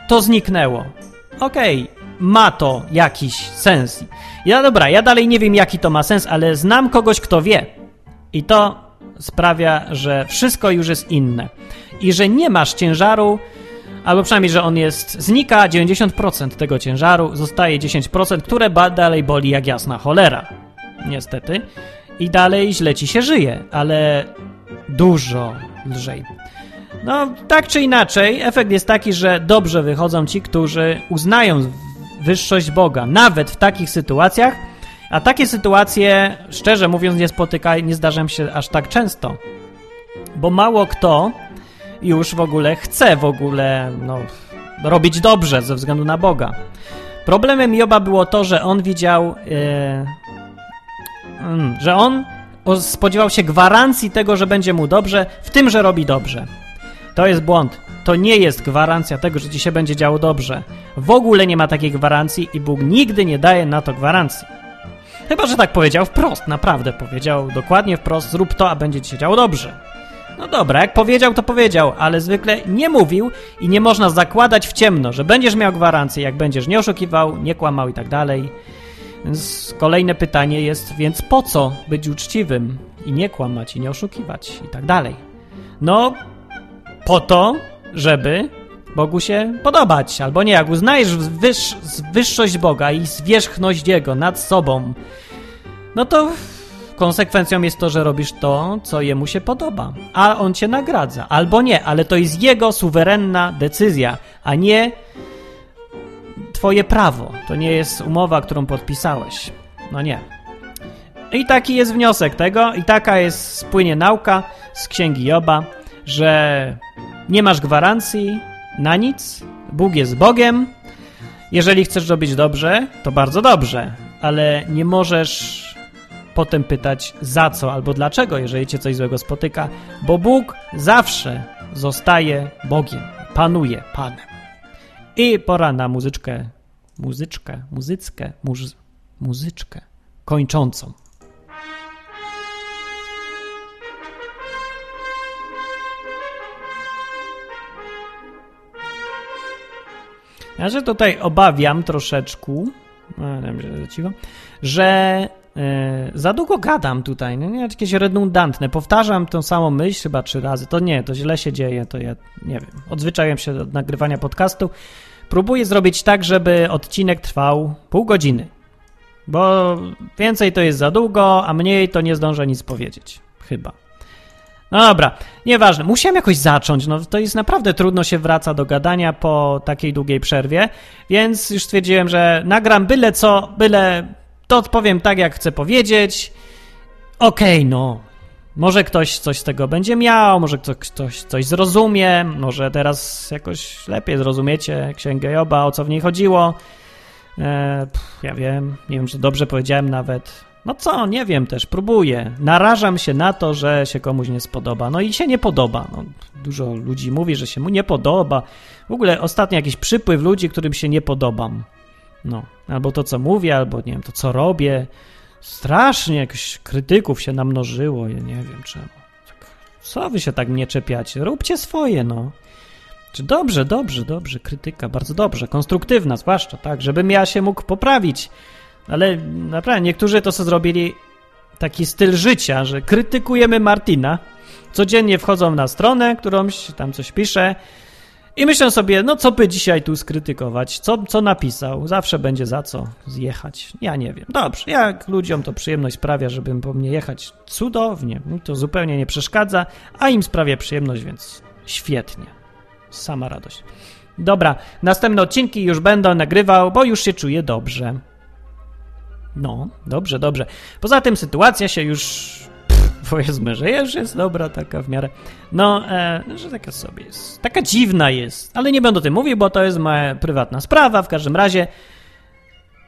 to zniknęło. Okej, okay, ma to jakiś sens. Ja dobra, ja dalej nie wiem, jaki to ma sens, ale znam kogoś, kto wie. I to sprawia, że wszystko już jest inne. I że nie masz ciężaru albo przynajmniej, że on jest, znika 90% tego ciężaru, zostaje 10%, które dalej boli jak jasna cholera. Niestety. I dalej źle ci się żyje, ale dużo lżej. No, tak czy inaczej, efekt jest taki, że dobrze wychodzą ci, którzy uznają wyższość Boga, nawet w takich sytuacjach, a takie sytuacje, szczerze mówiąc, nie spotykają, nie zdarzają się aż tak często, bo mało kto już w ogóle chce w ogóle no, robić dobrze ze względu na Boga. Problemem Joba było to, że on widział, yy, że on spodziewał się gwarancji tego, że będzie mu dobrze, w tym, że robi dobrze. To jest błąd. To nie jest gwarancja tego, że ci się będzie działo dobrze. W ogóle nie ma takiej gwarancji i Bóg nigdy nie daje na to gwarancji. Chyba, że tak powiedział wprost, naprawdę powiedział dokładnie wprost, zrób to, a będzie ci się działo dobrze. No dobra, jak powiedział, to powiedział, ale zwykle nie mówił i nie można zakładać w ciemno, że będziesz miał gwarancję, jak będziesz nie oszukiwał, nie kłamał i tak dalej. Więc kolejne pytanie jest, więc po co być uczciwym i nie kłamać i nie oszukiwać i tak dalej? No, po to, żeby Bogu się podobać, albo nie, jak uznajesz wyż, wyższość Boga i zwierzchność Jego nad sobą, no to konsekwencją jest to, że robisz to, co Jemu się podoba, a On cię nagradza, albo nie, ale to jest Jego suwerenna decyzja, a nie Twoje prawo. To nie jest umowa, którą podpisałeś. No nie. I taki jest wniosek tego, i taka jest, spłynie nauka z księgi Joba, że nie masz gwarancji na nic, Bóg jest Bogiem. Jeżeli chcesz robić dobrze, to bardzo dobrze, ale nie możesz potem pytać za co albo dlaczego, jeżeli cię coś złego spotyka, bo Bóg zawsze zostaje Bogiem, panuje Panem. I pora na muzyczkę, muzyczkę, muzyckę, muz, muzyczkę kończącą. Ja się tutaj obawiam troszeczkę, że E, za długo gadam tutaj, no nie, jakieś redundantne. Powtarzam tą samą myśl chyba trzy razy. To nie, to źle się dzieje, to ja nie wiem. Odzwyczaiłem się od nagrywania podcastu. Próbuję zrobić tak, żeby odcinek trwał pół godziny. Bo więcej to jest za długo, a mniej to nie zdążę nic powiedzieć. Chyba. No dobra, nieważne. Musiałem jakoś zacząć. No to jest naprawdę trudno się wraca do gadania po takiej długiej przerwie, więc już stwierdziłem, że nagram byle co, byle to odpowiem tak, jak chcę powiedzieć. Okej, okay, no. Może ktoś coś z tego będzie miał, może ktoś, ktoś coś zrozumie, może teraz jakoś lepiej zrozumiecie Księgę Joba, o co w niej chodziło. E, pff, ja wiem, nie wiem, czy dobrze powiedziałem nawet. No co, nie wiem też, próbuję. Narażam się na to, że się komuś nie spodoba. No i się nie podoba. No, dużo ludzi mówi, że się mu nie podoba. W ogóle ostatnio jakiś przypływ ludzi, którym się nie podobam. No, albo to, co mówię, albo nie wiem, to, co robię. Strasznie jakichś krytyków się namnożyło, ja nie wiem czemu. Tak, co wy się tak mnie czepiacie? Róbcie swoje, no. Czy dobrze, dobrze, dobrze, krytyka, bardzo dobrze, konstruktywna zwłaszcza, tak, żebym ja się mógł poprawić. Ale naprawdę, niektórzy to co zrobili taki styl życia, że krytykujemy Martina, codziennie wchodzą na stronę, którąś tam coś pisze, i myślę sobie, no co by dzisiaj tu skrytykować, co, co napisał, zawsze będzie za co zjechać. Ja nie wiem. Dobrze, jak ludziom to przyjemność sprawia, żebym po mnie jechać, cudownie, mi to zupełnie nie przeszkadza, a im sprawia przyjemność, więc świetnie. Sama radość. Dobra, następne odcinki już będę nagrywał, bo już się czuję dobrze. No, dobrze, dobrze. Poza tym sytuacja się już powiedzmy, że już jest dobra taka w miarę. No, e, że taka sobie jest. Taka dziwna jest. Ale nie będę o tym mówił, bo to jest moja prywatna sprawa. W każdym razie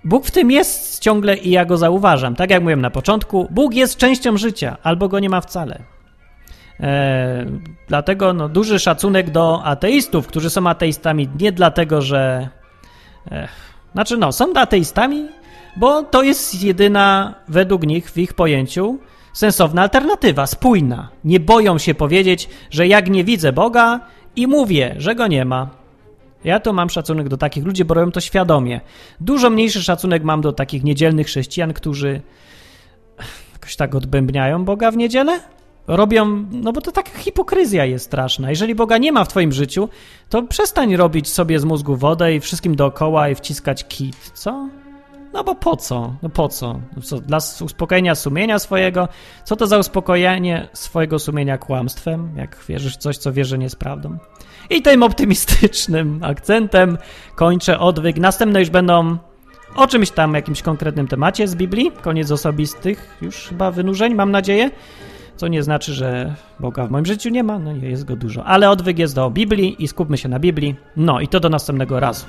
Bóg w tym jest ciągle i ja go zauważam. Tak jak mówiłem na początku, Bóg jest częścią życia, albo go nie ma wcale. E, dlatego no, duży szacunek do ateistów, którzy są ateistami nie dlatego, że. E, znaczy, no, są ateistami, bo to jest jedyna, według nich, w ich pojęciu, sensowna alternatywa, spójna. Nie boją się powiedzieć, że jak nie widzę Boga i mówię, że go nie ma. Ja to mam szacunek do takich ludzi, bo robią to świadomie. Dużo mniejszy szacunek mam do takich niedzielnych chrześcijan, którzy jakoś tak odbębniają Boga w niedzielę. Robią, no bo to taka hipokryzja jest straszna. Jeżeli Boga nie ma w twoim życiu, to przestań robić sobie z mózgu wodę i wszystkim dookoła i wciskać kit, co? No bo po co? No po co? No co? Dla uspokojenia sumienia swojego? Co to za uspokojenie swojego sumienia kłamstwem, jak wierzysz w coś, co wiesz, że nie jest prawdą? I tym optymistycznym akcentem kończę odwyk. Następne już będą o czymś tam, jakimś konkretnym temacie z Biblii. Koniec osobistych już chyba wynurzeń, mam nadzieję. Co nie znaczy, że Boga w moim życiu nie ma, no jest go dużo. Ale odwyk jest do Biblii i skupmy się na Biblii. No i to do następnego razu.